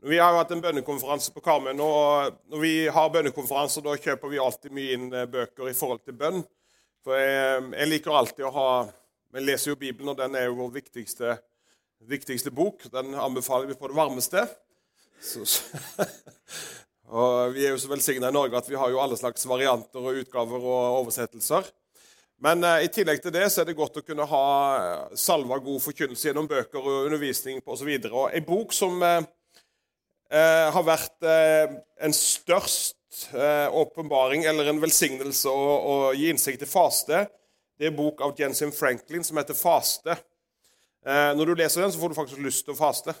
Vi har jo hatt en bønnekonferanse på Karmøy og Når vi har bønnekonferanser, da kjøper vi alltid mye inn eh, bøker i forhold til bønn. For jeg, jeg liker alltid å ha Vi leser jo Bibelen, og den er jo vår viktigste, viktigste bok. Den anbefaler vi på det varmeste. Så, så. og Vi er jo så velsigna i Norge at vi har jo alle slags varianter og utgaver og oversettelser. Men eh, i tillegg til det så er det godt å kunne ha eh, salva god forkynnelse gjennom bøker og undervisning osv. En bok som eh, har vært eh, en størst eh, åpenbaring eller en velsignelse å, å, gi innsikt til faste. Det er bok av Jensen Franklin som heter 'Faste'. Eh, når du leser den, så får du faktisk lyst til å faste.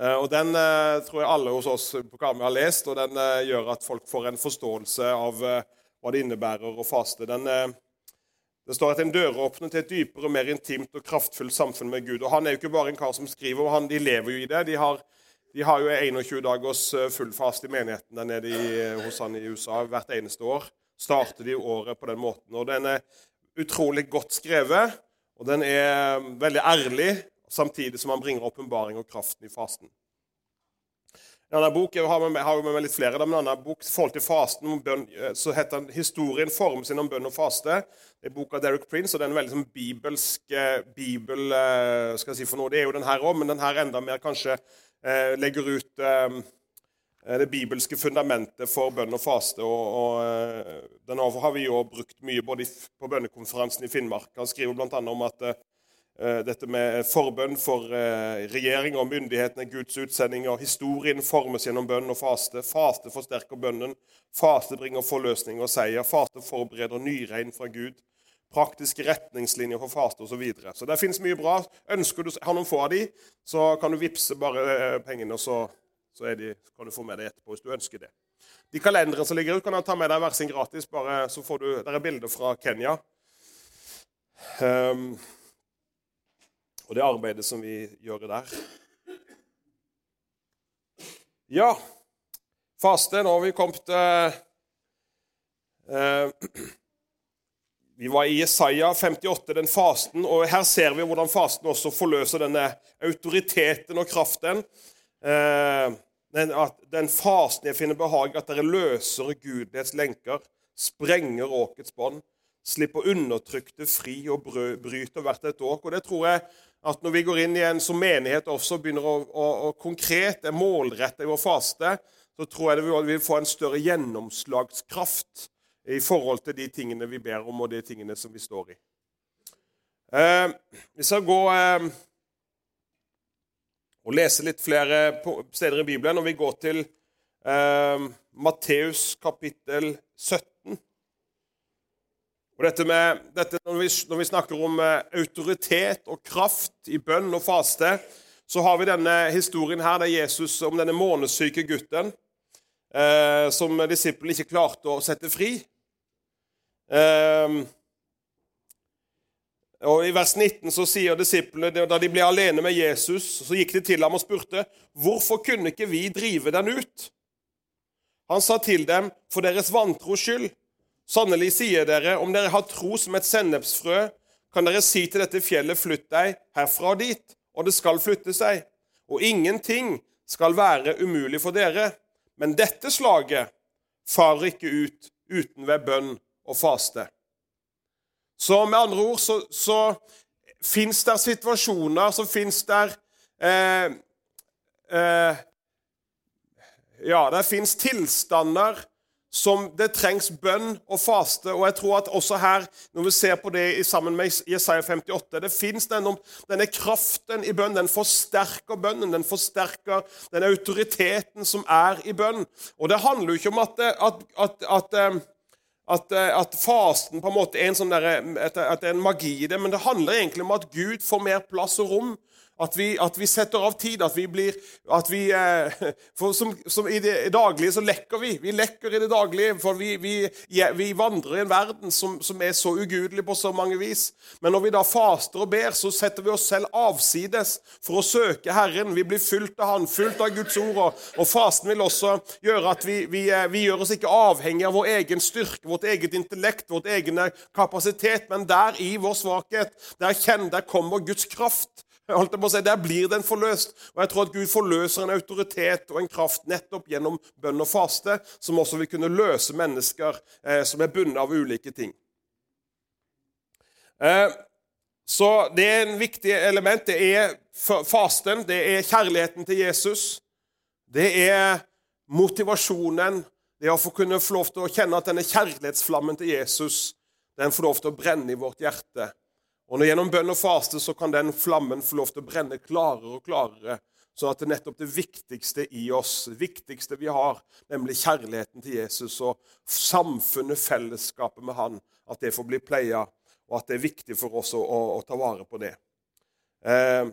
Eh, og Den eh, tror jeg alle hos oss på Karmøy har lest, og den gjør at folk får en forståelse av hva det innebærer å faste. Den, det står at en døråpner til et dypere, mer intimt og kraftfullt samfunn med Gud. Og Han er jo ikke bare en kar som skriver, han, de lever jo i det. De har de har jo 21 dagers fullfast full fast i menigheten der nede i, eh, hos han i USA hvert eneste år. Starter de året på den måten. Og Den er utrolig godt skrevet, og den er veldig ærlig, samtidig som han bringer åpenbaring og kraften i fasten. En annen bok, Jeg har med, har med meg litt flere, men en annen bok forhold til fasten bønn, eh, så heter den 'Historien formen sin om bønn og faste'. Det er boka Derek Prince, og det er en veldig sånn bibelsk bibel, skal jeg si for noe. Det er jo den her òg, men den her enda mer kanskje Eh, legger ut eh, det bibelske fundamentet for bønn og faste. og, og eh, Den har vi jo brukt mye både på bønnekonferansen i Finnmark. Han skriver bl.a. om at uh, dette med forbønn for uh, regjering og myndighetene, Guds utsendinger, historien formes gjennom bønn og faste. Faste forsterker bønnen. Faste bringer forløsning og seier. Faste forbereder nyregn fra Gud praktiske retningslinjer for faste osv. Så, videre. så det fins mye bra. Ønsker du har noen få av de, så kan du vippse bare eh, pengene, og så, så, de, kan du få med deg etterpå hvis du ønsker det. De kalenderne som ligger ut, kan du ta med deg hver sin gratis. bare så får du, Der er bilder fra Kenya. Um, og det arbeidet som vi gjør der. Ja, faste. Nå har vi kommet til uh, vi var i Jesaja 58, den fasten, og her ser vi hvordan fasten også forløser denne autoriteten og kraften. Eh, den, at den fasten jeg finner behag, at dere løser gudlighets lenker, sprenger åkets bånd, slipper undertrykte fri og bryter hvert et åk. Og det tror jeg at når vi går inn igjen som menighet også begynner å, å, å konkret er målretta i vår faste, så tror jeg det vil, vil få en større gjennomslagskraft i forhold til de tingene vi ber om, og de tingene som vi står i. Eh, vi skal gå eh, og lese litt flere steder i Bibelen, og vi går til eh, Matteus kapittel 17. Og dette med, dette, når, vi, når, vi, snakker om eh, autoritet og kraft i bønn og faste, så har vi denne historien her der Jesus om denne månesyke gutten eh, som disiplene ikke klarte å sette fri. Um, og I vers 19 så sier disiplene da de ble alene med Jesus, så gikk de til ham og spurte hvorfor kunne ikke vi drive den ut. Han sa til dem, for deres vantros skyld. Sannelig sier dere, om dere har tro som et sennepsfrø, kan dere si til dette fjellet, flytt deg herfra og dit, og det skal flytte seg. Og ingenting skal være umulig for dere. Men dette slaget farer ikke ut uten ved bønn og faste. Så med andre ord så, så fins det situasjoner, så fins det eh, eh, Ja, det fins tilstander som det trengs bønn og faste. Og jeg tror at også her, når vi ser på det sammen med Jesaja 58, det fins denne, denne, kraften i bønn. Den forsterker bønnen. Den forsterker den autoriteten som er i bønn. Og det handler jo ikke om at, at, at, at eh, at, eh, at, fasten på en måte er en sånn der, at det er en magi i det, men det handler egentlig om at Gud får mer plass og rom at vi, at vi, setter av tid, at vi blir at vi, eh, for som, som I det daglige så lekker vi. Vi lekker i det daglige, for vi, vi, vandrer i en verden som, som, er så ugudelig på så mange vis. Men når vi da faster og ber, så setter vi oss selv avsides for å søke Herren. Vi blir fylt av Han, fylt av Guds ord. Og fasten vil også gjøre at vi, eh, gjør oss ikke avhengig av vår egen styrke, vårt eget intellekt, vårt egen kapasitet, men der i vår svakhet, der, kjenner, der kommer Guds kraft holdt jeg på å si, Der blir den forløst. Og jeg tror at Gud forløser en autoritet og en kraft nettopp gjennom bønn og faste, som også vil kunne løse mennesker eh, som er bundet av ulike ting. Eh, så det er en viktig element. Det er fasten, det er kjærligheten til Jesus. Det er motivasjonen, det å få kunne få lov til å kjenne at denne kjærlighetsflammen til Jesus den får lov til å brenne i vårt hjerte. Og når Gjennom bønn og faste så kan den flammen få lov til å brenne klarere og klarere, sånn at det er nettopp det viktigste i oss, det viktigste vi har, nemlig kjærligheten til Jesus og samfunnet, fellesskapet med Han, at det får bli pleia, og at det er viktig for oss å, å, å ta vare på det. Eh,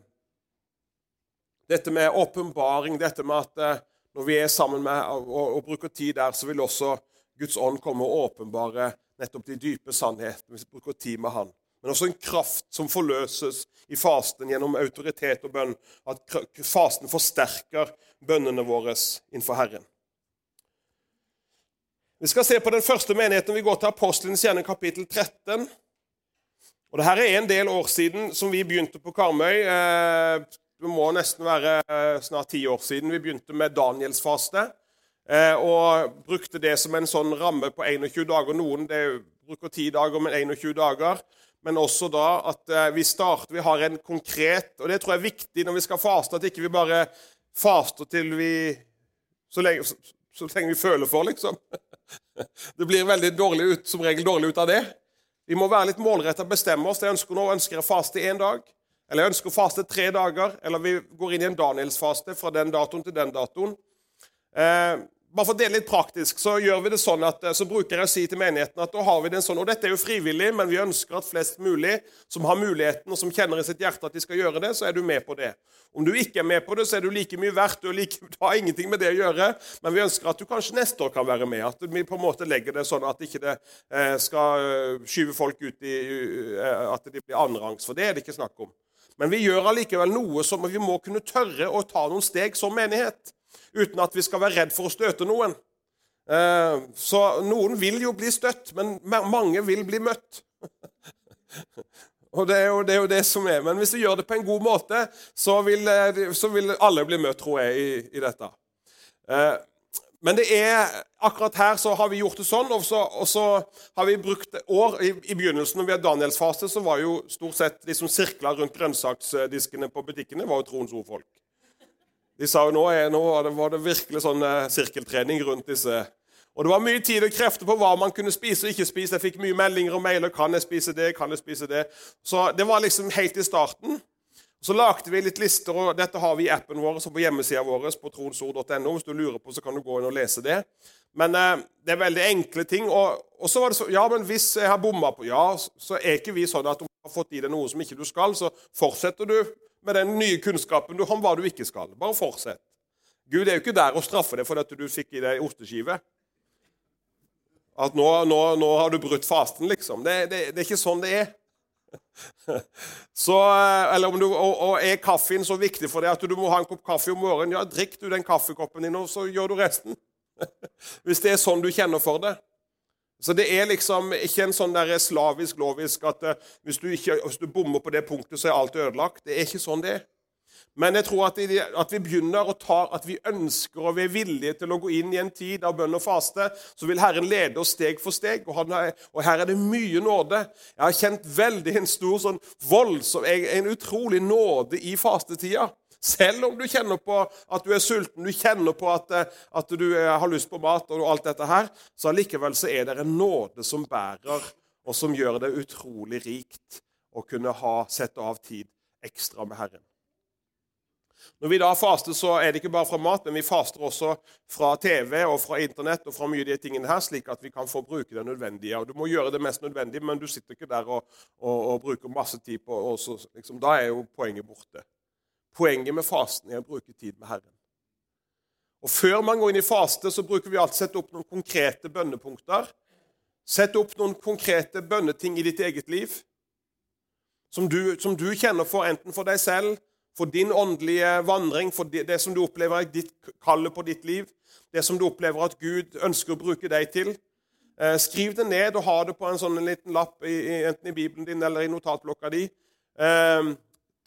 dette med åpenbaring, dette med at eh, når vi er sammen med og, og, bruker tid der, så vil også Guds ånd komme og åpenbare nettopp de dype sannhetene hvis vi bruker tid med Han. Men også en kraft som forløses i fasten gjennom autoritet og bønn. At fasten forsterker bønnene våre innenfor Herren. Vi skal se på den første menigheten. Vi går til Apostelens gjerne kapittel 13. Og Dette er en del år siden som vi begynte på Karmøy. Eh, det må nesten være eh, snart ti år siden vi begynte med Danielsfaste. faste, og brukte det som en sånn ramme på 21 dager. Noen bruker 10 dager, men 21 dager. Men også da at eh, vi starter Vi har en konkret Og det tror jeg er viktig når vi skal faste, at ikke vi bare faster til vi Så lenge, så, så lenge vi føler for, liksom. Det blir veldig dårlig ut, som regel dårlig ut av det. Vi må være litt målretta og bestemme oss. Jeg ønsker nå ønsker jeg faste én dag. Eller jeg ønsker å faste tre dager, eller vi går inn i en Danielsfaste fra den datoen til den datoen. Eh, bare for å dele litt praktisk, så gjør vi det sånn at, eh, så bruker jeg å si til menigheten at da har vi det sånn, og Dette er jo frivillig, men vi ønsker at flest mulig som har muligheten, og som kjenner i sitt hjerte at de skal gjøre det, så er du med på det. Om du ikke er med på det, så er du like mye verdt. Du, like, du har ingenting med det å gjøre, men vi ønsker at du kanskje neste år kan være med. At vi på en måte legger det sånn at ikke det eh, skal eh, skyve folk ut i At de blir annenrangs, for det er det ikke snakk om. Men vi gjør allikevel noe som vi må kunne tørre å ta noen steg som menighet. Uten at vi skal være redd for å støte noen. Eh, så noen vil jo bli støtt, men mange vil bli møtt. Og det er, jo, det er, jo, det som er. Men hvis du gjør det på en god måte, så vil, eh, så vil alle bli møtt, tror jeg, i, i dette. Eh, men det er, akkurat her så har vi gjort det sånn, og så, og så har vi brukt år I, i begynnelsen, når vi hadde Danielsfase, så var jo stort sett de som sirkla rundt grønnsaksdiskene på butikkene, var jo troens ordfolk. De sa jo nå, er, nå var det virkelig sånn uh, sirkeltrening rundt disse. Og det var mye tid og krefter på hva man kunne spise og ikke spise. Jeg fikk mye meldinger og mailer. Kan jeg spise det? Kan jeg spise det? Så det var liksom helt i starten. Så lagde vi litt lister, og dette har vi i appen vår og på hjemmesida vår. på tronsord.no. Hvis du lurer på, så kan du gå inn og lese det. Men eh, det er veldig enkle ting. Og, og, så var det så, ja, men hvis jeg har bomma på Ja, så er ikke vi sånn at du har fått i deg noe som ikke du skal, så fortsetter du med den nye kunnskapen du har om hva du ikke skal. Bare fortsett. Gud er jo ikke der og straffer deg for at du fikk i deg osteskive. At nå, nå, nå har du brutt fasten, liksom. Det, det, det er ikke sånn det er. Så, eh, eller om du, og, og, Er kaffen så viktig for deg at du må ha en kopp kaffe om morgenen? Ja, drikk du den kaffekoppen din, og så gjør du resten. Hvis det er sånn du kjenner for det. Så det er liksom ikke en sånn der slavisk, lovisk at uh, hvis, du ikke, hvis du bommer på det punktet, så er alt ødelagt. Det er ikke sånn det er. Men jeg tror at, at, vi begynner å ta, at vi ønsker og vi er villige til å gå inn i en tid av bønn og faste. Så vil Herren lede oss steg for steg, og, han, og her er det mye nåde. Jeg har kjent veldig en stor, sånn voldsom, en utrolig nåde i fastetida. Selv om du kjenner på at du er sulten, du kjenner på at, at du eh, har lyst på mat, og alt dette her, så allikevel så er det en nåde som bærer, og som gjør det utrolig rikt å kunne ha, sette av tid ekstra med Herren. Når vi da faster, så er det ikke bare fra mat, men vi faster også fra TV og fra Internett og fra mye av de tingene her, slik at vi kan få bruke det nødvendige. Og Du må gjøre det mest nødvendige, men du sitter ikke der og, og, og bruker masse tid på og så, liksom, Da er jo poenget borte. Poenget med fasten er å bruke tid med Herren. Og Før man går inn i faste, så bruker vi alltid sette opp noen konkrete bønnepunkter. Sett opp noen konkrete bønneting i ditt eget liv som du, som du kjenner for, enten for deg selv for din åndelige vandring, for det, det som du opplever er ditt kallet på ditt liv, det som du opplever at Gud ønsker å bruke deg til. Eh, skriv det ned og ha det på en sånn liten lapp, i, enten i Bibelen din eller i notatblokka di. Eh,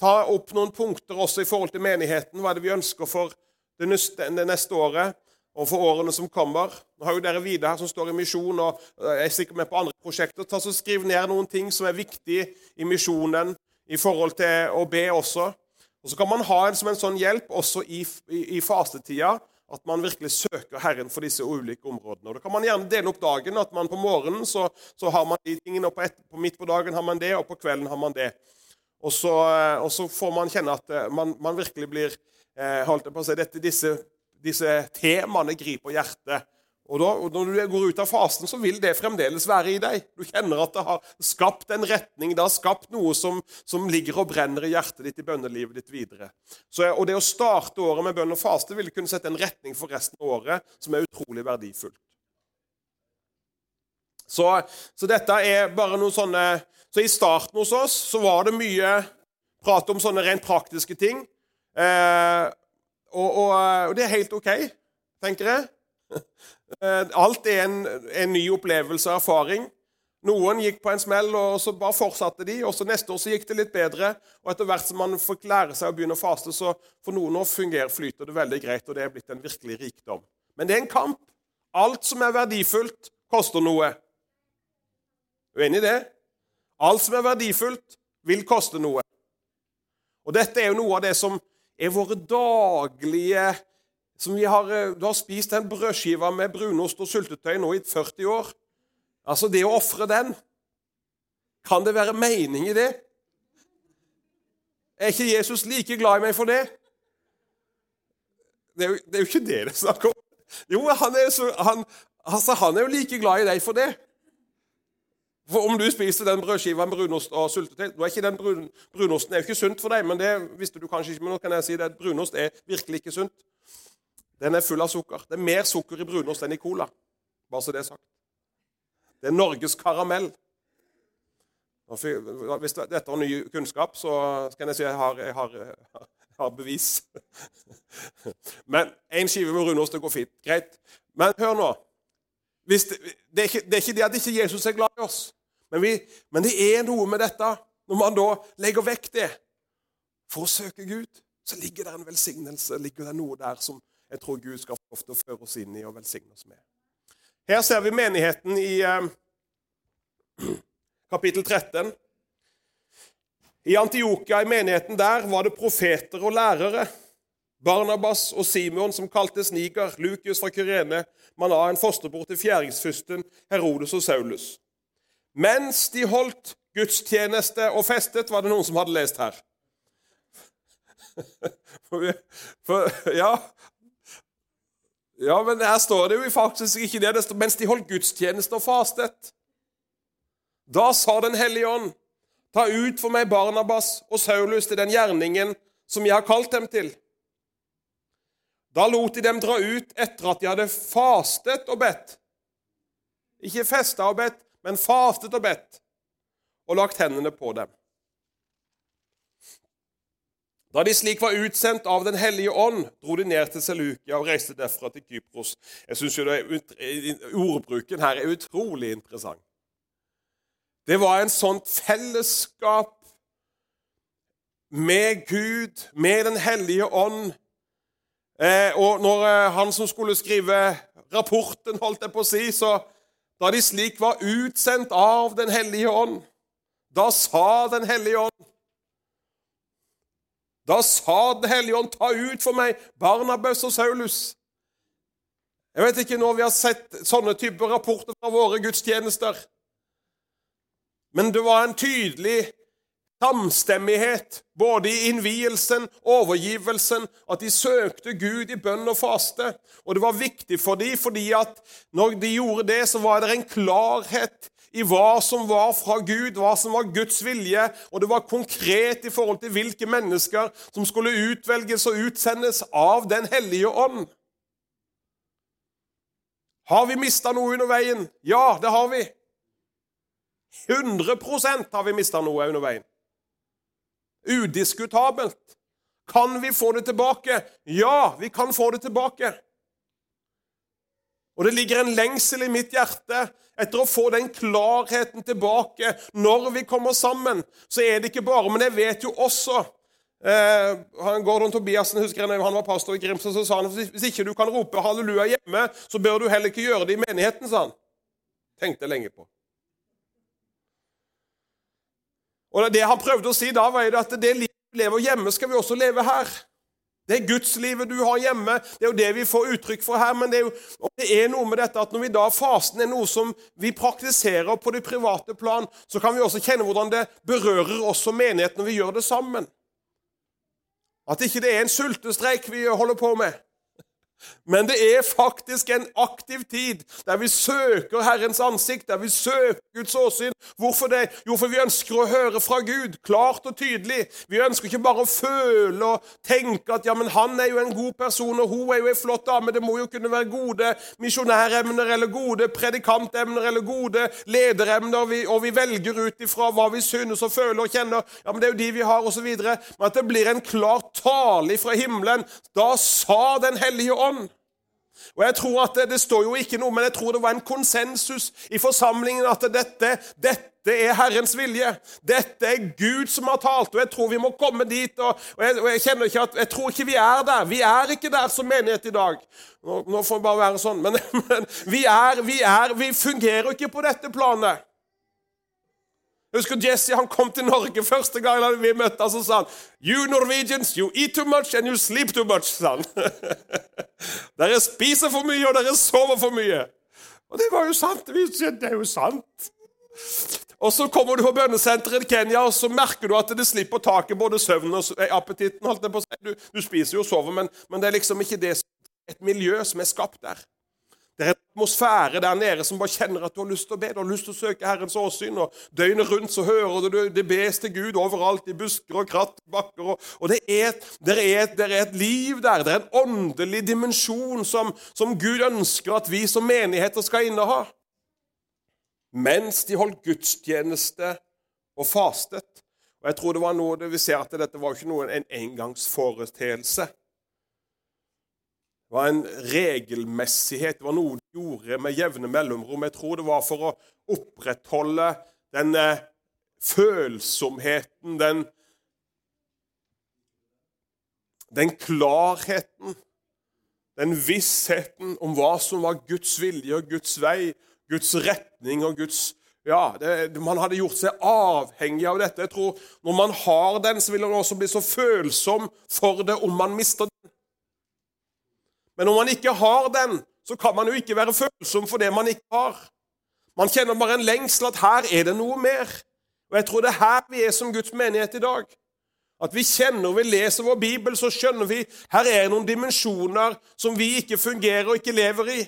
ta opp noen punkter også i forhold til menigheten. Hva er det vi ønsker for det neste året og for årene som kommer. Nå har jo dere Vidar som står i misjon og er sikkert med på andre prosjekter. Ta så Skriv ned noen ting som er viktig i misjonen i forhold til å be også. Og Så kan man ha en som en sånn hjelp også i, i, i fastetida, at man virkelig søker Herren for disse ulike områdene. Og Da kan man gjerne dele opp dagen. at man På morgenen så, så har man de tingene, og på, et, på midt på dagen har man det, og på kvelden har man det. Og så, og så får man kjenne at eh, man, man virkelig blir eh, holdt på å si, dette, disse, disse temaene griper hjertet. Og, da, og Når du går ut av fasen, så vil det fremdeles være i deg. Du kjenner at det har skapt en retning, det har skapt noe som, som ligger og brenner i hjertet ditt i bønnelivet ditt videre. Så, og Det å starte året med bønn og faste vil kunne sette en retning for resten av året som er utrolig verdifullt. Så, så dette er bare noen sånne Så i starten hos oss så var det mye prat om sånne rent praktiske ting. Eh, og, og, og det er helt OK, tenker jeg. Eh, alt er en, en ny opplevelse og erfaring. Noen gikk på en smell, og så bare fortsatte de. og så Neste år så gikk det litt bedre. og Etter hvert som man fikk lære seg å begynne å faste, så for noen år fungerer flyter det veldig greit, og det er blitt en virkelig rikdom. Men det er en kamp. Alt som er verdifullt, koster noe. Uenig i det? Alt som er verdifullt, vil koste noe. Og dette er jo noe av det som er våre daglige som vi har, eh, Du har spist en brødskive med brunost og syltetøy nå i 40 år. Altså, det å ofre den Kan det være mening i det? Er ikke Jesus like glad i meg for det? Det er jo, det er jo ikke det det er snakk om. Jo, han er, så, han, altså, han er jo like glad i deg for det. For Om du spiser den brødskiva med brunost og sultetøy nå er ikke den brun, Brunosten er jo ikke sunt for deg, men det visste du kanskje ikke. Men nå kan jeg si det, brunost er virkelig ikke sunt. Den er full av sukker. Det er mer sukker i brunost enn i cola. Bare så det er sagt. Det er Norges karamell. Hvis dette er ny kunnskap, så kan jeg si at jeg har, jeg har, jeg har bevis. Men én skive med brunost det går fint. Greit. Men hør nå. Det, det, er ikke, det, er ikke, det at ikke Jesus er glad i oss. Men, vi, men det er noe med dette. Når man da legger vekk det for å søke Gud, så ligger det en velsignelse, ligger det noe der som, jeg tror Gud skal få ofte føre oss inn i og velsigne oss med. Her ser vi menigheten i eh, kapittel 13. I Antiokia, i menigheten der, var det profeter og lærere. Barnabas og Simon, som kaltes Niger, Lukius fra Kyrene, Manah, en fosterbror til fjæringsfyrsten Herodes og Saulus. Mens de holdt gudstjeneste og festet, var det noen som hadde lest her. For, for, ja, ja, men her står det jo faktisk ikke det. det står, mens de holdt gudstjeneste og fastet. Da sa Den hellige ånd, ta ut for meg Barnabas og Saulus til den gjerningen som jeg har kalt dem til. Da lot de dem dra ut etter at de hadde fastet og bedt. Ikke festa og bedt, men fastet og bedt, og lagt hendene på dem. Da de slik var utsendt av Den hellige ånd, dro de ned til Selukia og reiste derfra til Kypros. Jeg synes jo ordbruken her er utrolig interessant. Det var en sånt fellesskap med Gud, med Den hellige ånd. Eh, og når eh, han som skulle skrive rapporten, holdt jeg på å si, så da de slik var utsendt av Den hellige ånd, da sa Den hellige ånd da sa Den hellige ånd, ta ut for meg Barnabas og Saulus. Jeg vet ikke når vi har sett sånne typer rapporter fra våre gudstjenester. Men det var en tydelig samstemmighet både i innvielsen, overgivelsen, at de søkte Gud i bønn og faste. Og det var viktig for dem, fordi at når de gjorde det, så var det en klarhet i hva som var fra Gud, hva som var Guds vilje, og det var konkret i forhold til hvilke mennesker som skulle utvelges og utsendes av Den hellige ånd. Har vi mista noe under veien? Ja, det har vi. 100% har vi mista noe under veien. Udiskutabelt. Kan vi få det tilbake? Ja, vi kan få det tilbake. Og det ligger en lengsel i mitt hjerte etter å få den klarheten tilbake. Når vi kommer sammen, så er det ikke bare Men jeg vet jo også Eh, Gordon Tobiassen husker jeg, han var pastor i Grimstad, så sa han hvis ikke du kan rope halleluja hjemme, så bør du heller ikke gjøre det i menigheten. sa han. Tenkte lenge på. Og Det han prøvde å si da, var at det livet vi lever hjemme, skal vi også leve her. Det er gudslivet du har hjemme. Det er jo det vi får uttrykk for her. Men det er, jo, det er noe med dette at når vi da fasten er noe som vi praktiserer på det private plan, så kan vi også kjenne hvordan det berører oss som menighet når vi gjør det sammen. At ikke det er en sultestreik vi holder på med. Men det er faktisk en aktiv tid der vi søker Herrens ansikt, der vi søker Guds åsyn. Hvorfor det? Jo, for vi ønsker å høre fra Gud, klart og tydelig. Vi ønsker ikke bare å føle og tenke at ja, men han er jo en god person, og hun er jo en flott dame. Det må jo kunne være gode misjonæremner eller gode predikantemner eller gode lederemner, og vi velger ut ifra hva vi synes og føler og kjenner. Ja, men det er jo de vi har, osv. Men at det blir en klar tale fra himmelen. Da sa Den hellige ånd ånd. Og jeg tror at det, det, står jo ikke noe, men jeg tror det var en konsensus i forsamlingen at dette, dette er Herrens vilje. Dette er Gud som har talt, og jeg tror vi må komme dit. Og, og, jeg, og jeg, kjenner ikke at, jeg tror ikke vi er der. Vi er ikke der som menighet i dag. Nå, nå får det bare være sånn. Men, men vi, er, vi, er, vi fungerer ikke på dette planet. Jeg husker Jesse han kom til Norge første gang vi møtte han, så sa han You Norwegians, you eat too much and you sleep too much. sa han. dere spiser for mye, og dere sover for mye. Og det var jo sant. Det er jo sant. Og Så kommer du på bønnesenteret i Kenya, og så merker du at det slipper taket både søvnen og eh, appetitten. Du, du spiser jo og sover, men, men det er liksom ikke det, et miljø som er skapt der. Det er en atmosfære der nede som bare kjenner at du har lyst til å be. Du har lyst til å søke Herrens åsyn. og Døgnet rundt så hører du det bes til Gud overalt, i busker og kratt, bakker. Og, og det, er, det, er, det, er, et liv der. Det er en åndelig dimensjon som, som Gud ønsker at vi som menigheter skal inneha. Mens de holdt gudstjeneste og fastet. Og jeg tror det var noe, Vi ser at dette var ikke noe, en engangsforeteelse. Det var en regelmessighet, det var noe de gjorde med jevne mellomrom. Jeg tror det var for å opprettholde den eh, følsomheten, den, den klarheten, den vissheten om hva som var Guds vilje og Guds vei, Guds retning og Guds ja, det, Man hadde gjort seg avhengig av dette. Jeg tror Når man har den, så vil man også bli så følsom for det om man mister. Men når man ikke har den, så kan man jo ikke være følsom for det man ikke har. Man kjenner bare en lengsel at her er det noe mer. Og jeg tror det er her vi er som Guds menighet i dag. At vi kjenner, vi leser vår bibel, så skjønner vi her er noen dimensjoner som vi ikke fungerer og ikke lever i.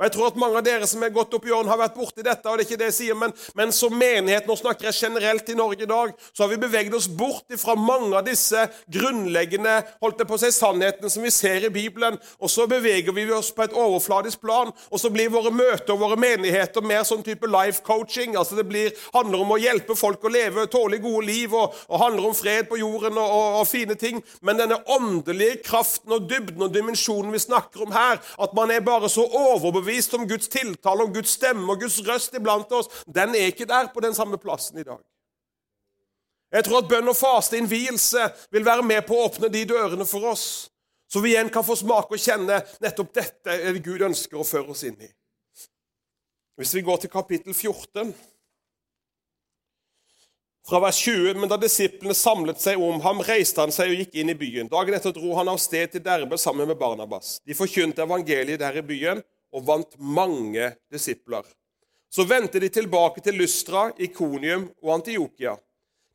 Og Jeg tror at mange av dere som er gått opp i åren, har vært borti dette. og det er ikke det jeg sier, men, men, som menighet, nå snakker jeg generelt i Norge i dag, så har vi beveget oss bort fra mange av disse grunnleggende holdt det på å si, sannhetene som vi ser i Bibelen. Og så beveger vi oss på et overfladisk plan, og så blir våre møter og våre menigheter mer sånn type life coaching. altså Det blir, handler om å hjelpe folk å leve tålelig gode liv, og, og handler om fred på jorden og, og, og fine ting. Men denne åndelige kraften og dybden og dimensjonen vi snakker om her, at man er bare så overbevist overbevist om Guds tiltale, om Guds stemme og Guds røst iblant oss, den er ikke der på den samme plassen i dag. Jeg tror at bønn og faste, innvielse, vil være med på å åpne de dørene for oss, så vi igjen kan få smake og kjenne nettopp dette er det Gud ønsker å føre oss inn i. Hvis vi går til kapittel 14 fra vers 20, men da disiplene samlet seg om ham, reiste han seg og gikk inn i byen. Dagen etter dro han av sted til Derbe sammen med Barnabas. De forkynte evangeliet der i byen og vant mange disipler. Så vendte de tilbake til Lystra, Ikonium og Antiokia.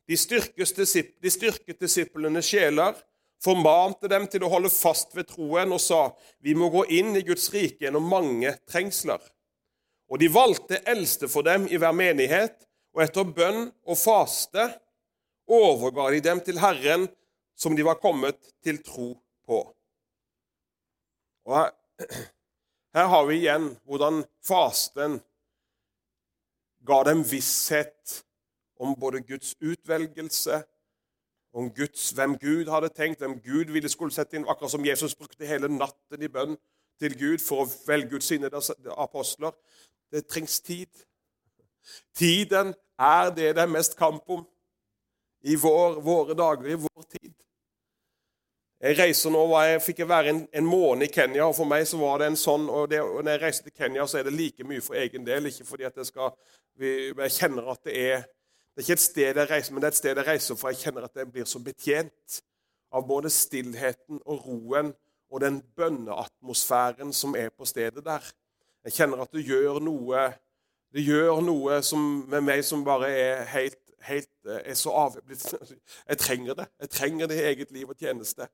De styrket, disiplenes sjeler, formante dem til å holde fast ved troen og sa, vi må gå inn i Guds rike gjennom mange trengsler. Og de valgte eldste for dem i hver menighet, og etter bønn og faste overga de dem til Herren, som de var kommet til tro på. Og her har vi igjen hvordan fasten ga dem visshet om både Guds utvelgelse, om Guds, hvem Gud hadde tenkt, hvem Gud ville skulle sette inn, akkurat som Jesus brukte hele natten i bønn til Gud for å velge ut sine apostler. Det trengs tid. Tiden er det det er mest kamp om i vår, våre dager, i vår tid. Jeg reiser nå, jeg fikk jeg være en, en, måned i Kenya, og for meg så var det en sånn og, det, og Når jeg reiser til Kenya, så er det like mye for egen del. Ikke fordi at jeg skal Jeg kjenner at det er det er ikke et sted jeg reiser, men det er et sted jeg reiser for jeg kjenner at jeg blir så betjent av både stillheten og roen og den bønneatmosfæren som er på stedet der. Jeg kjenner at det gjør noe det gjør noe som, med meg som bare er helt, helt er så avhengig Jeg trenger det. Jeg trenger det i eget liv og tjeneste.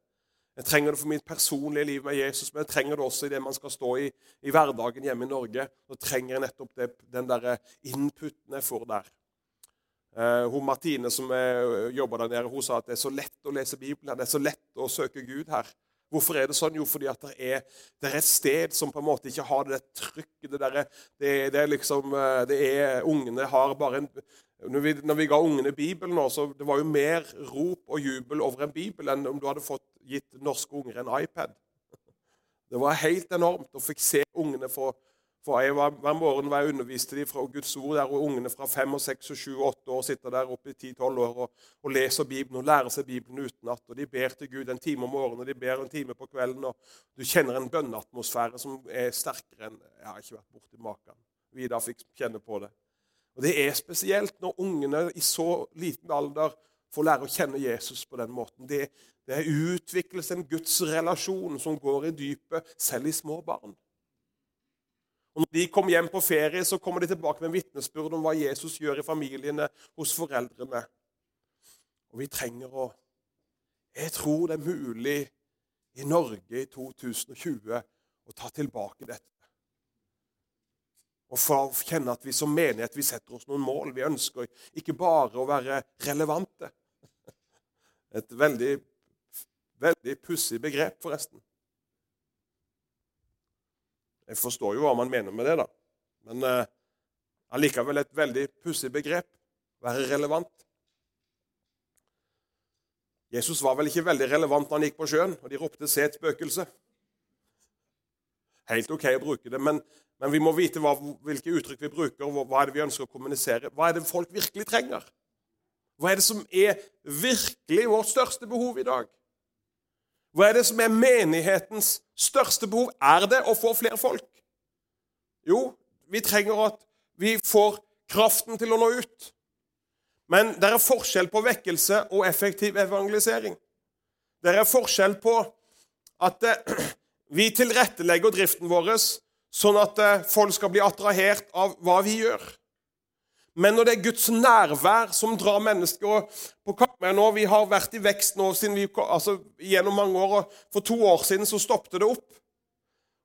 Jeg trenger det for mitt personlige liv med Jesus, men jeg trenger det også i det man skal stå i i hverdagen hjemme i Norge. Så trenger jeg nettopp det, den der inputen jeg får der. Eh, hun Martine som jobber der nede, hun sa at det er så lett å lese Bibelen. Det er så lett å søke Gud her. Hvorfor er det sånn? Jo, fordi at det er, er et sted som på en måte ikke har det trykket. Det, der, det, det, er liksom eh, det er, Ungene har bare en når vi, når vi ga ungene Bibelen nå, så det var jo mer rop og jubel over en bibel enn om du hadde fått gitt norske unger en iPad. Det var helt enormt å fikk se ungene få for var, Hver morgen var jeg underviste de fra Guds ord, der og ungene fra fem og seks og sju og åtte år sitter der oppe i ti-tolv år og, og, leser Bibelen og lærer seg Bibelen utenat. Og de ber til Gud en time om morgenen og de ber en time på kvelden. og Du kjenner en bønneatmosfære som er sterkere enn Jeg har ikke vært borti maken. Vidar fikk kjenne på det. Og Det er spesielt når ungene i så liten alder får lære å kjenne Jesus på den måten. Det, det utvikles en gudsrelasjon som går i dypet, selv i små barn. Og Når de kommer hjem på ferie, så kommer de tilbake med vitnesbyrd om hva Jesus gjør i familiene, hos foreldrene. Og vi trenger å Jeg tror det er mulig i Norge i 2020 å ta tilbake dette. Og for å kjenne at vi som menighet vi setter oss noen mål. Vi ønsker ikke bare å være relevante. Et veldig, veldig pussig begrep, forresten. Jeg forstår jo hva man mener med det, da. Men eh, allikevel et veldig pussig begrep. Være relevant. Jesus var vel ikke veldig relevant når han gikk på sjøen, og de ropte 'se et spøkelse'. Helt OK å bruke det, men, men vi må vite hva, hvilke uttrykk vi bruker, og hva er det vi ønsker å kommunisere. Hva er det folk virkelig trenger? Hva er det som er virkelig vårt største behov i dag? Hva er det som er menighetens største behov? Er det å få flere folk? Jo, vi trenger at vi får kraften til å nå ut. Men det er forskjell på vekkelse og effektiv evangelisering. Det er forskjell på at eh, vi tilrettelegger driften vår sånn at eh, folk skal bli attrahert av hva vi gjør. Men når det er Guds nærvær som drar mennesker på kammeret nå Vi har vært i vekst nå vi, altså, gjennom mange år. og For to år siden så stoppet det opp.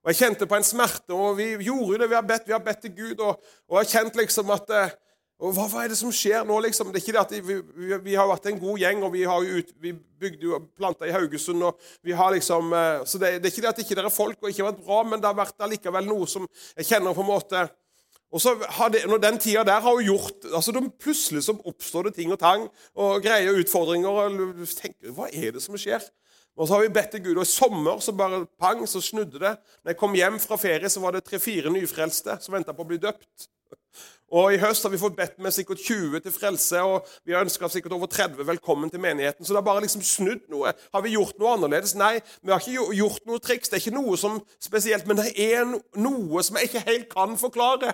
Og Jeg kjente på en smerte, og vi gjorde det. Vi har bedt, vi har bedt til Gud. Og, og har kjent liksom at eh, og hva, hva, er det som skjer nå? liksom? Det er ikke det at vi, vi, vi har vært en god gjeng, og vi, har ut, vi bygde jo planta i Haugesund. og vi har liksom, eh, så det, det er ikke det at ikke det er folk og ikke har vært bra, men det har vært allikevel noe som jeg kjenner på en måte og så har det, når Den tida der har jo gjort altså de, Plutselig så oppstår det ting og tang og greier utfordringer. og tenker, Hva er det som skjer? Og så har vi bedt til Gud, og i sommer så bare pang, så snudde det. Når jeg kom hjem fra ferie, så var det tre-fire nyfrelste som venta på å bli døpt. Og I høst har vi fått bedt med sikkert 20 til frelse, og vi har ønska sikkert over 30 velkommen til menigheten. Så det har bare liksom snudd noe. Har vi gjort noe annerledes? Nei, vi har ikke gjort noe triks. Det er ikke noe som spesielt, men det er noe som jeg ikke helt kan forklare.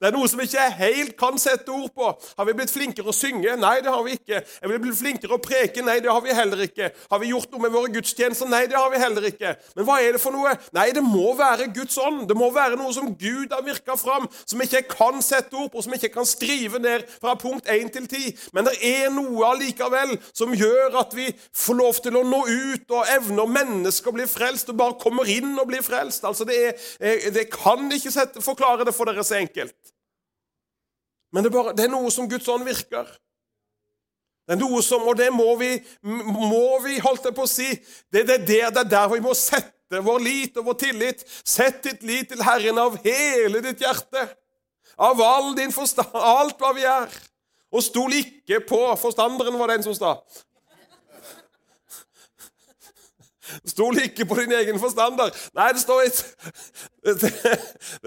Det er noe som vi ikke helt kan sette ord på. Har vi blitt flinkere å synge? Nei, det har vi ikke. Er vi blitt flinkere å preke? Nei, det har vi heller ikke. Har vi gjort noe med våre gudstjenester? Nei, det har vi heller ikke. Men hva er det for noe? Nei, det må være Guds ånd. Det må være noe som Gud har virka fram, som ikke kan sette ord på, som ikke kan skrive ned fra punkt 1 til 10. Men det er noe allikevel som gjør at vi får lov til å nå ut og evner mennesker å bli frelst, og bare kommer inn og blir frelst. Altså, det, er, det kan ikke sette, forklare det for dere så enkelt. Men det er, bare, det er noe som Guds ånd virker. Det er noe som, Og det må vi, må vi holdt jeg på å si, det, det, det, det er der vi må sette vår lit og vår tillit. Sett ditt lit til Herren av hele ditt hjerte. Av all din forstand, alt hva vi er. Og stol ikke på Forstanderen var den som sa. Stol ikke på din egen forstander. Nei, det står ikke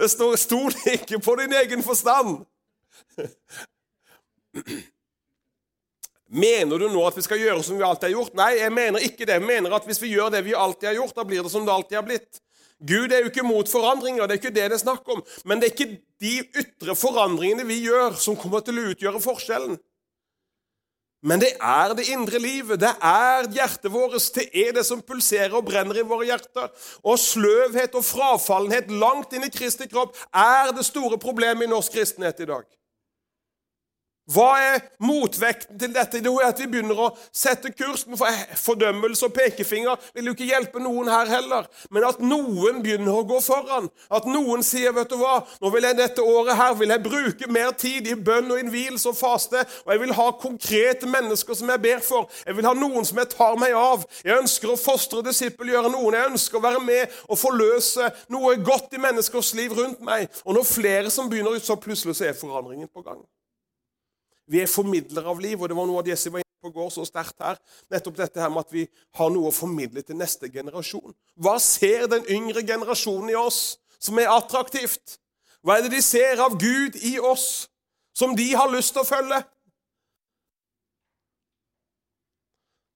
Det står 'stol ikke på din egen forstand'. Mener du nå at vi skal gjøre som vi alltid har gjort? Nei, jeg mener ikke det. Jeg mener at hvis vi gjør det vi alltid har gjort, da blir det som det alltid har blitt. Gud er jo ikke mot forandringer, det er ikke det det er snakk om. Men det er ikke de ytre forandringene vi gjør, som kommer til å utgjøre forskjellen. Men det er det indre livet, det er hjertet vårt, det er det som pulserer og brenner i våre hjerter. Og sløvhet og frafallenhet langt inn i Kristi kropp er det store problemet i norsk kristenhet i dag. Hva er motvekten til dette? Det er at vi begynner å sette kursen. For fordømmelse og pekefinger vil jo ikke hjelpe noen her heller. Men at noen begynner å gå foran. At noen sier vet du hva, nå vil jeg dette året her vil jeg bruke mer tid i bønn og innvielse og faste. Og jeg vil ha konkrete mennesker som jeg ber for. Jeg vil ha noen som jeg tar meg av. Jeg ønsker å fostre disippelgjøre noen. Jeg ønsker å være med og forløse noe godt i menneskers liv rundt meg. Og når flere som begynner, så plutselig så er forandringen på gang. Vi er formidlere av liv, og det var noe av det som var inne på går så sterkt her. Nettopp dette her med at vi har noe å formidle til neste generasjon. Hva ser den yngre generasjonen i oss som er attraktivt? Hva er det de ser av Gud i oss som de har lyst til å følge?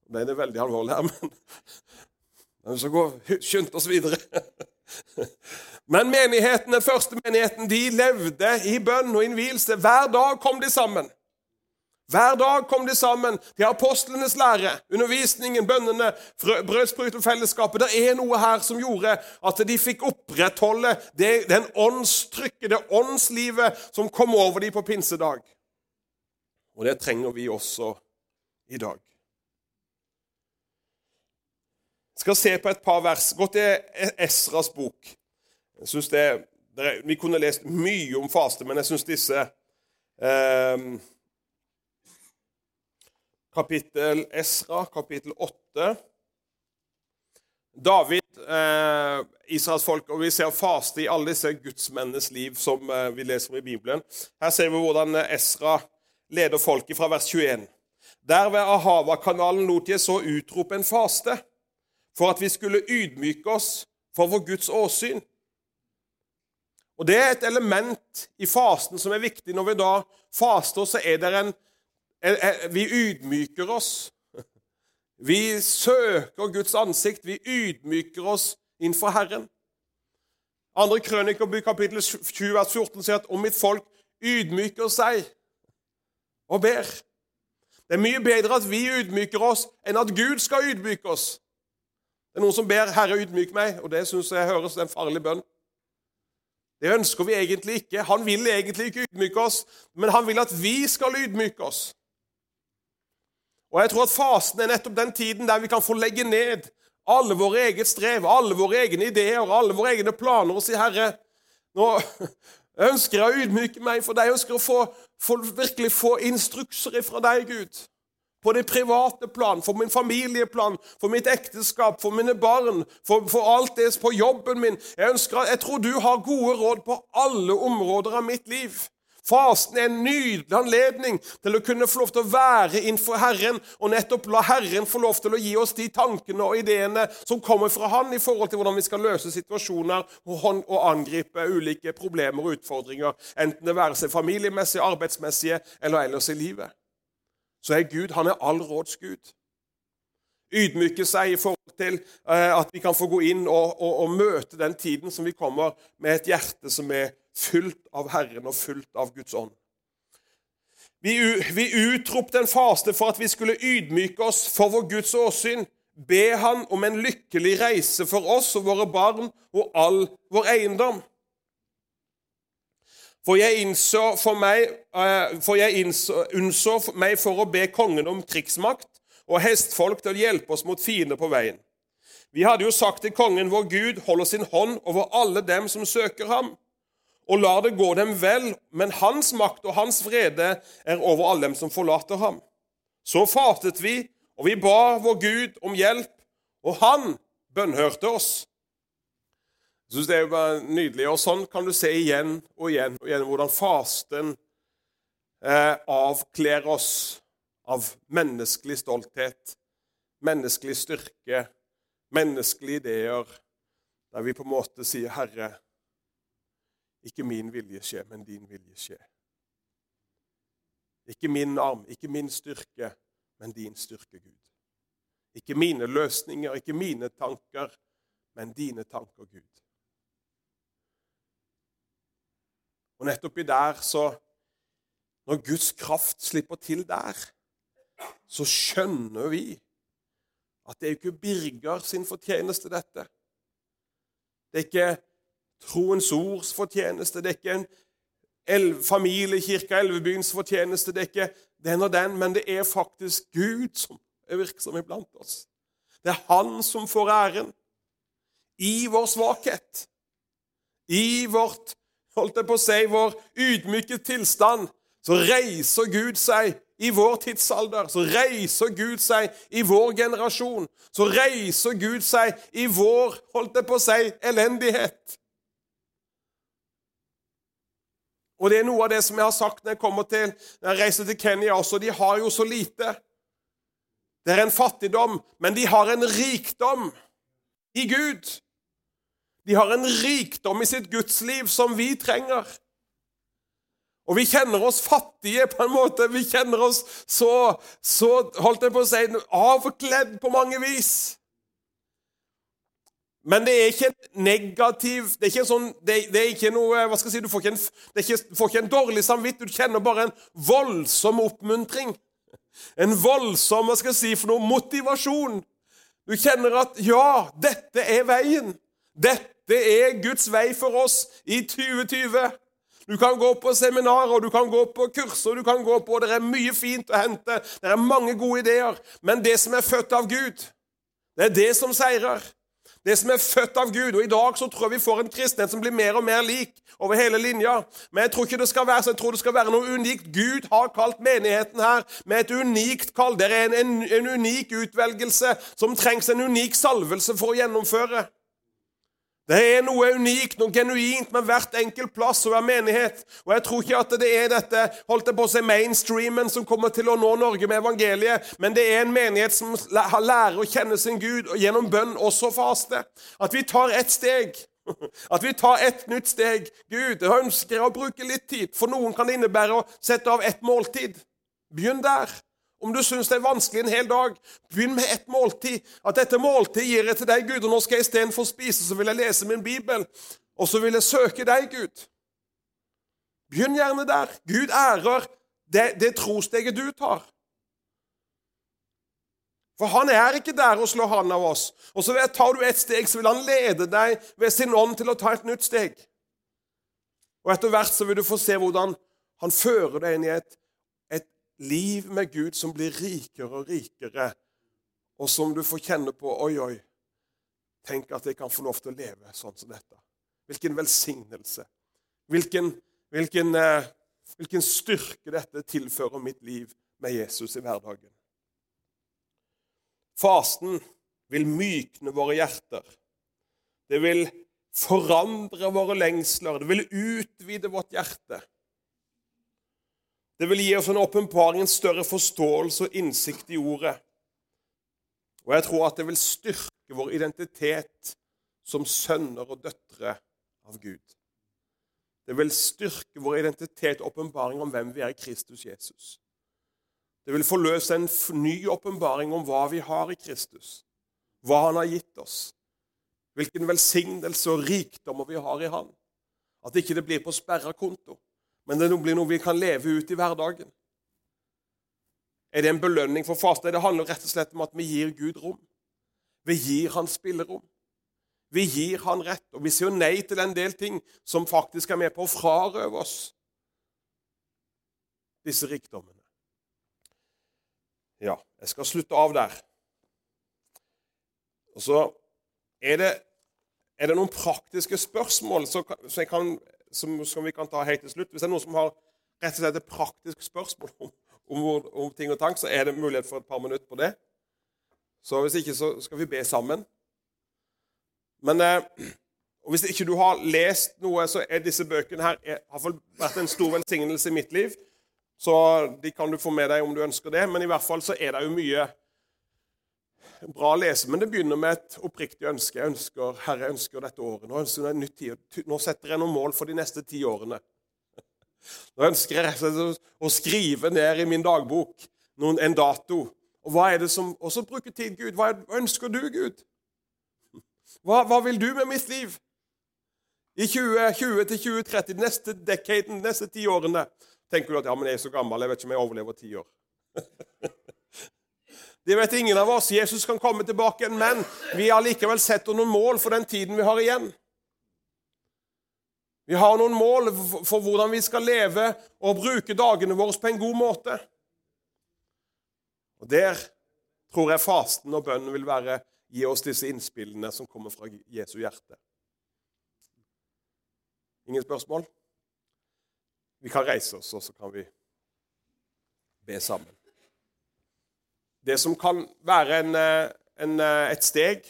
Ble det veldig alvorlig her, men vi skal gå skynde oss videre. Men menigheten, den første menigheten de levde i bønn og innvielse. Hver dag kom de sammen. Hver dag kom de sammen til apostlenes lære, undervisningen, bønnene, brødsbrytelfellesskapet. Det er noe her som gjorde at de fikk opprettholde det, den åndstrykket, det åndslivet, som kom over dem på pinsedag. Og det trenger vi også i dag. Jeg skal se på et par vers. Gå til Esras bok. Jeg synes det, det, Vi kunne lest mye om faste, men jeg syns disse eh, kapittel Esra, kapittel 8. David, eh, Israels folk, og vi ser faste i alle disse gudsmennenes liv som eh, vi leser om i Bibelen. Her ser vi hvordan Esra leder folket fra vers 21. Der ved Ahava-kanalen lot jeg så utrope en faste, for at vi skulle ydmyke oss for vår Guds åsyn. Og Det er et element i fasten som er viktig. Når vi da faster, så er det en vi ydmyker oss. Vi søker Guds ansikt. Vi ydmyker oss innenfor Herren. Andre krønikerbok kapittel 20 vers 14 sier at om mitt folk ydmyker seg og ber Det er mye bedre at vi ydmyker oss, enn at Gud skal ydmyke oss. Det er noen som ber 'Herre, ydmyk meg', og det syns jeg høres en farlig bønn. Det ønsker vi egentlig ikke. Han vil egentlig ikke ydmyke oss, men han vil at vi skal ydmyke oss. Og jeg tror at fasen er nettopp den tiden der vi kan få legge ned alle våre eget strev, alle våre egne ideer, alle våre egne planer og si, 'Herre, nå ønsker jeg å ydmyke meg for deg.' Jeg ønsker å få, få, virkelig få instrukser fra deg, Gud. På det private plan, for min familieplan, for mitt ekteskap, for mine barn, for, for alt det på jobben min. Jeg, ønsker, jeg tror du har gode råd på alle områder av mitt liv. Fasten er en nydelig anledning til å kunne få lov til å være innenfor Herren, og nettopp la Herren få lov til å gi oss de tankene og ideene som kommer fra Han i forhold til hvordan vi skal løse situasjoner og angripe ulike problemer og utfordringer, enten det være seg familiemessige, arbeidsmessige eller ellers i livet. Så er Gud han er allråds Gud. Ydmyke seg i forhold til eh, at vi kan få gå inn og, og, og møte den tiden som vi kommer med et hjerte som er fylt av Herren og fylt av Guds ånd. Vi, vi utropte en faste for at vi skulle ydmyke oss for vår Guds åsyn, be Han om en lykkelig reise for oss og våre barn og all vår eiendom. For jeg innså, for meg, eh, for jeg innså, unnså meg for å be kongen om krigsmakt og hestfolk til å hjelpe oss mot fiender på veien. Vi hadde jo sagt til kongen vår Gud holder sin hånd over alle dem som søker ham og lar det gå dem vel, men hans makt og hans vrede er over alle dem som forlater ham. Så fatet vi, og vi ba vår Gud om hjelp, og han bønnhørte oss. Jeg synes Det er nydelig. og Sånn kan du se igjen og igjen og igjen hvordan fasten eh, avkler oss av menneskelig stolthet, menneskelig styrke, menneskelige ideer, der vi på en måte sier 'Herre', ikke min vilje skje, men din vilje skje. Ikke min arm, ikke min styrke, men din styrke, Gud. Ikke mine løsninger, ikke mine tanker, men dine tanker, Gud. Og nettopp i der så Når Guds kraft slipper til der, så skjønner vi at det er jo ikke Birger sin fortjeneste, dette. Det er ikke troens ords fortjeneste. Det er ikke en el familiekirke Elvebyens fortjeneste. Det er ikke den og den, men det er faktisk Gud som er virksom iblant oss. Det er Han som får æren. I vår svakhet, i vårt holdt jeg på å si, vår ydmyke tilstand, så reiser Gud seg i vår tidsalder. Så reiser Gud seg i vår generasjon. Så reiser Gud seg i vår holdt jeg på å si, elendighet. Og det er noe av det som jeg har sagt når jeg kommer til, når jeg reiser til Kenya også. De har jo så lite. Det er en fattigdom, men de har en rikdom i Gud. De har en rikdom i sitt gudsliv som vi trenger. Og vi kjenner oss fattige på en måte. Vi kjenner oss så, så holdt jeg på å si, avkledd på mange vis. Men det er ikke en negativ Det er ikke, sånn, det, det er ikke noe hva skal jeg si, Du får ikke, en, ikke, får ikke en dårlig samvittighet, du kjenner bare en voldsom oppmuntring. En voldsom hva skal jeg si, for noe motivasjon. Du kjenner at ja, dette er veien. Dette er Guds vei for oss i 2020. Du kan gå på seminarer, du kan gå på kurser, du kan gå på, det er mye fint å hente. Det er mange gode ideer. Men det som er født av Gud, det er det som seirer. Det som er født av Gud. Og I dag så tror jeg vi får en kristenhet som blir mer og mer lik over hele linja. Men jeg tror ikke det skal være så, jeg tror det skal være noe unikt. Gud har kalt menigheten her med et unikt kall. Det er en, en, en unik utvelgelse som trengs en unik salvelse for å gjennomføre. Det er noe unikt, noe genuint med hvert enkelt plass og hver menighet. Og Jeg tror ikke at det er dette holdt jeg på å si, mainstreamen som kommer til å nå Norge med evangeliet, men det er en menighet som lærer å kjenne sin Gud gjennom bønn, også faste. At vi tar ett steg. At vi tar ett nytt steg. Gud jeg ønsker å bruke litt tid. For noen kan det innebære å sette av ett måltid. Begynn der. Om du syns det er vanskelig en hel dag, begynn med ett måltid. At dette måltidet gir jeg til deg, Gud, og nå skal jeg istedenfor spise, så vil jeg lese min bibel. Og så vil jeg søke deg, Gud. Begynn gjerne der. Gud ærer det, det trosteget du tar. For han er ikke der og slår hånden av oss. Og så tar du ett steg, så vil han lede deg ved sin ånd til å ta et nytt steg. Og etter hvert så vil du få se hvordan han fører deg inn i et liv med Gud som blir rikere og rikere, og som du får kjenne på Oi, oi, tenk at jeg kan få lov til å leve sånn som dette. Hvilken velsignelse. Hvilken, hvilken, eh, hvilken styrke dette tilfører mitt liv med Jesus i hverdagen. Fasten vil mykne våre hjerter. Det vil forandre våre lengsler. Det vil utvide vårt hjerte. Det vil gi oss en åpenbaring, en større forståelse og innsikt i ordet. Og jeg tror at det vil styrke vår identitet som sønner og døtre av Gud. Det vil styrke vår identitet og åpenbaring om hvem vi er i Kristus Jesus. Det vil forløse en ny åpenbaring om hva vi har i Kristus, hva Han har gitt oss, hvilken velsignelse og rikdommer vi har i Han. At ikke det blir på sperra konto men det blir noe vi kan leve ut i hverdagen. Er det en belønning for faste? Det handler rett og slett om at vi gir Gud rom. Vi gir han spillerom. Vi gir han rett, og vi sier nei til en del ting som faktisk er med på å frarøve oss disse rikdommene. Ja, jeg skal slutte av der. Og så er det, er det noen praktiske spørsmål så jeg kan som, som, vi kan ta helt til slutt. Hvis det er noen som har rett og slett et praktisk spørsmål om, om, om, ting og tang, så er det mulighet for et par minutter på det. Så hvis ikke, så skal vi be sammen. Men eh, og hvis ikke du har lest noe, så er disse bøkene her er, har vært en stor velsignelse i mitt liv. Så de kan du få med deg om du ønsker det. Men i hvert fall så er det jo mye bra å lese, men det begynner med et oppriktig ønske. Jeg ønsker, Herre, jeg ønsker dette året. Nå, ønsker jeg nytt tid. Nå setter jeg noen mål for de neste ti årene. Nå ønsker jeg å skrive ned i min dagbok en dato Og hva er det som også bruker tid, Gud? Hva, ønsker du, Gud? Hva, hva, vil du med mitt liv? I 2020 til 2030, neste decaden, neste ti årene, tenker du at ja, men jeg er så gammel, jeg vet ikke om jeg overlever ti år. Det vet ingen av oss. Jesus kan komme tilbake men vi har likevel sett noen mål for den tiden vi har igjen. Vi har noen mål for hvordan vi skal leve og bruke dagene våre på en god måte. Og Der tror jeg fasten og bønnen vil være gi oss disse innspillene som kommer fra Jesu hjerte. Ingen spørsmål? Vi kan reise oss, og så kan vi be sammen. Det som kan være en, eh, en, eh, et steg,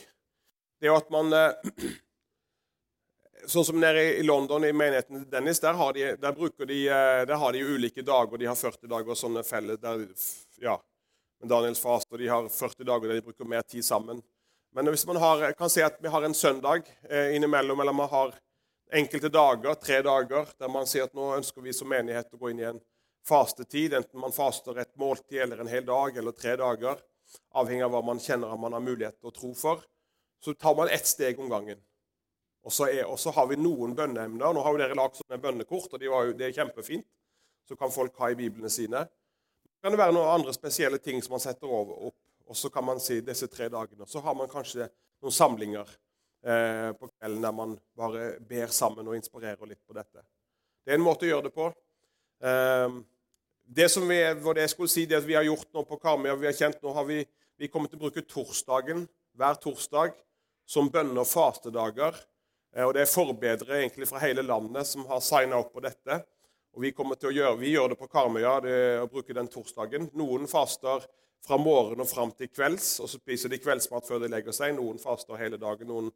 det er jo at man eh, Sånn som nede i London, i menigheten til Dennis, der har, de, der, de, der har de ulike dager. De har 40 dager og sånne feller der, ja, med Daniels fast, og de har 40 dager der de bruker mer tid sammen. Men hvis man har, kan se at vi har en søndag eh, innimellom, eller man har enkelte dager, tre dager, der man sier at nå ønsker vi som menighet å gå inn i en fastetid, enten man faster et måltid eller en hel dag eller tre dager, avhengig av hva man kjenner at man har mulighet til å tro for, så tar man ett steg om gangen. Og så, er, og så har vi noen bønneemner. Nå har jo dere lagd sånne bønnekort, og de det er kjempefint. Så kan folk ha i biblene sine. Så kan det være noen andre spesielle ting som man setter over, opp, og så kan man si disse tre dagene. Så har man kanskje noen samlinger eh, på kvelden der man bare ber sammen og inspirerer litt på dette. Det er en måte å gjøre det på. Eh, det som vi, det jeg skulle si, det vi har gjort nå på Karmøy, vi har kjent nå har vi, vi kommer til å bruke torsdagen hver torsdag som bønne- og fastedager. Eh, og Det er forbedrere egentlig fra hele landet som har signa opp på dette. Og Vi kommer til å gjøre, vi gjør det på Karmøya å bruke den torsdagen. Noen faster fra morgen og fram til kvelds, og så spiser de kveldsmat før de legger seg. Noen faster hele dagen. Noen,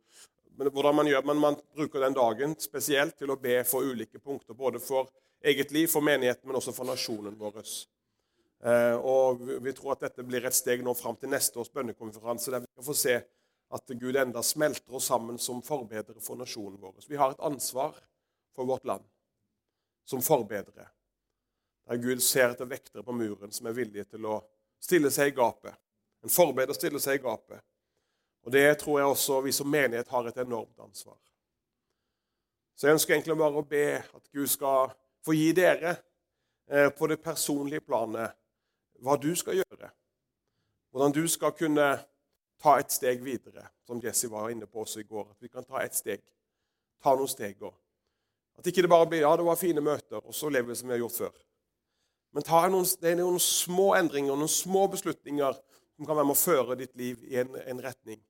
hvordan man gjør, men man bruker den dagen spesielt til å be for ulike punkter. Både for eget liv, for menigheten, men også for nasjonen vår. Eh, og Vi tror at dette blir et steg nå fram til neste års bønnekonferanse, der vi skal få se at Gud enda smelter oss sammen som forbedrere for nasjonen vår. Vi har et ansvar for vårt land som forbedrere. Der Gud ser etter vektere på muren som er villige til å stille seg i gapet. En forbeder stiller seg i gapet. Og Det tror jeg også vi som menighet har et enormt ansvar. Så jeg ønsker egentlig bare å be at Gud skal få gi dere eh, på det personlige planet hva du skal gjøre. Hvordan du skal kunne ta et steg videre, som Jesse var inne på også i går. At vi kan ta et steg. Ta noen steg. Også. At ikke det bare blir ja, det var fine møter, og så lever vi som vi har gjort før. Men ta noen, det er noen små endringer, noen små beslutninger som kan være med å føre ditt liv i en, en retning.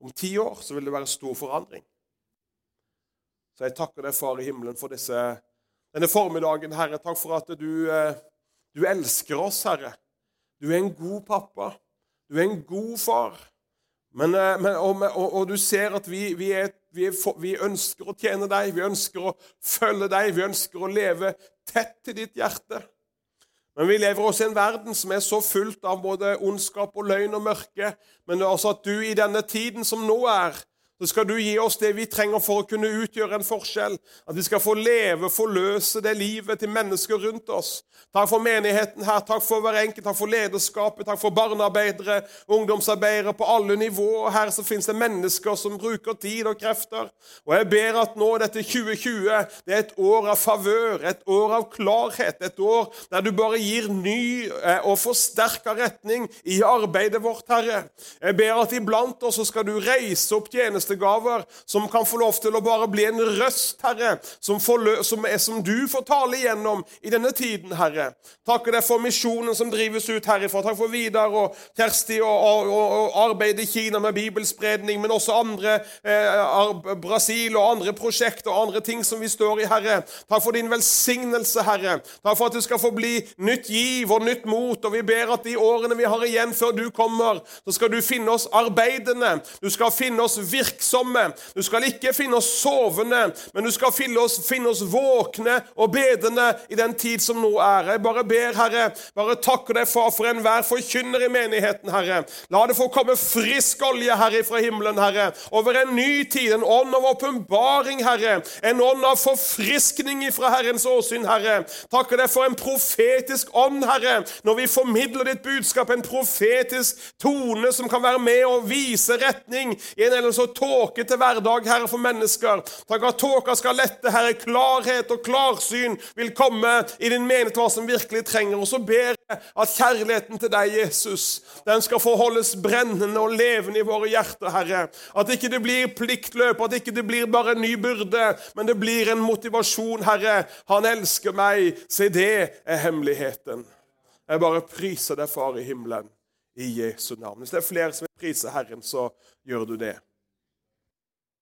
Om ti år så vil det være stor forandring. Så jeg takker deg, Far i himmelen, for disse denne formiddagen, Herre. Takk for at du, eh, du elsker oss, Herre. Du er en god pappa. Du er en god far. Men, eh, men, og, og, og, du ser at vi, vi, er, vi, er vi, ønsker å tjene deg, vi ønsker å følge deg, vi ønsker å leve tett til ditt hjerte. Men vi lever også i en verden som er så fullt av både ondskap og løgn og mørke. Men det er også at du i denne tiden som nå er, så skal du gi oss det vi trenger for å kunne utgjøre en forskjell. At vi skal få leve, forløse det livet til mennesker rundt oss. Takk for menigheten her, takk for hver enkelt, takk for lederskapet, takk for barnearbeidere, ungdomsarbeidere på alle nivåer. Her så finnes det mennesker som bruker tid og krefter. Og jeg ber at nå, dette 2020, det er et år av favør, et år av klarhet, et år der du bare gir ny eh, og forsterka retning i arbeidet vårt, Herre. Jeg ber at iblant oss så skal du reise opp tjenestegaver som kan få lov til å bare bli en røst, Herre, som, som, er, som du får tale igjennom i denne tiden, Herre. Takker deg for misjonen som drives ut herifra. Takk for Vidar og Kjersti og, og, og, arbeidet i Kina med bibelspredning, men også andre eh, Brasil og andre prosjekter og andre ting som vi står i, Herre. Takk for din velsignelse, Herre. Takk for at du skal få bli nytt giv og nytt mot. Og vi ber at de årene vi har igjen før du kommer, så skal du finne oss arbeidende. Du skal finne oss virkelig virksomme. Du skal ikke finne oss sovende, men du skal finne oss, finne oss våkne og bedende i den tid som nå er. Jeg bare ber, Herre, bare takker deg, far, for enhver forkynner i menigheten, Herre. La det få komme frisk olje, Herre, fra himmelen, Herre, over en ny tid, en ånd av åpenbaring, Herre. En ånd av forfriskning fra Herrens åsyn, Herre. Takker deg for en profetisk ånd, Herre, når vi formidler ditt budskap, en profetisk tone som kan være med og vise retning i en ellers så tåkete hverdag, Herre, for mennesker. Takk at tåka skal lette, Herre. Klarhet og klarsyn vil komme i din menighet, hva som virkelig trenger. Og så ber jeg at kjærligheten til deg, Jesus, den skal få holdes brennende og levende i våre hjerter, Herre. At ikke det blir pliktløp, at ikke det blir bare en ny byrde, men det blir en motivasjon, Herre. Han elsker meg. Se, det er hemmeligheten. Jeg bare priser deg, Far i himmelen, i Jesu navn. Hvis det er flere som vil prise Herren, så gjør du det.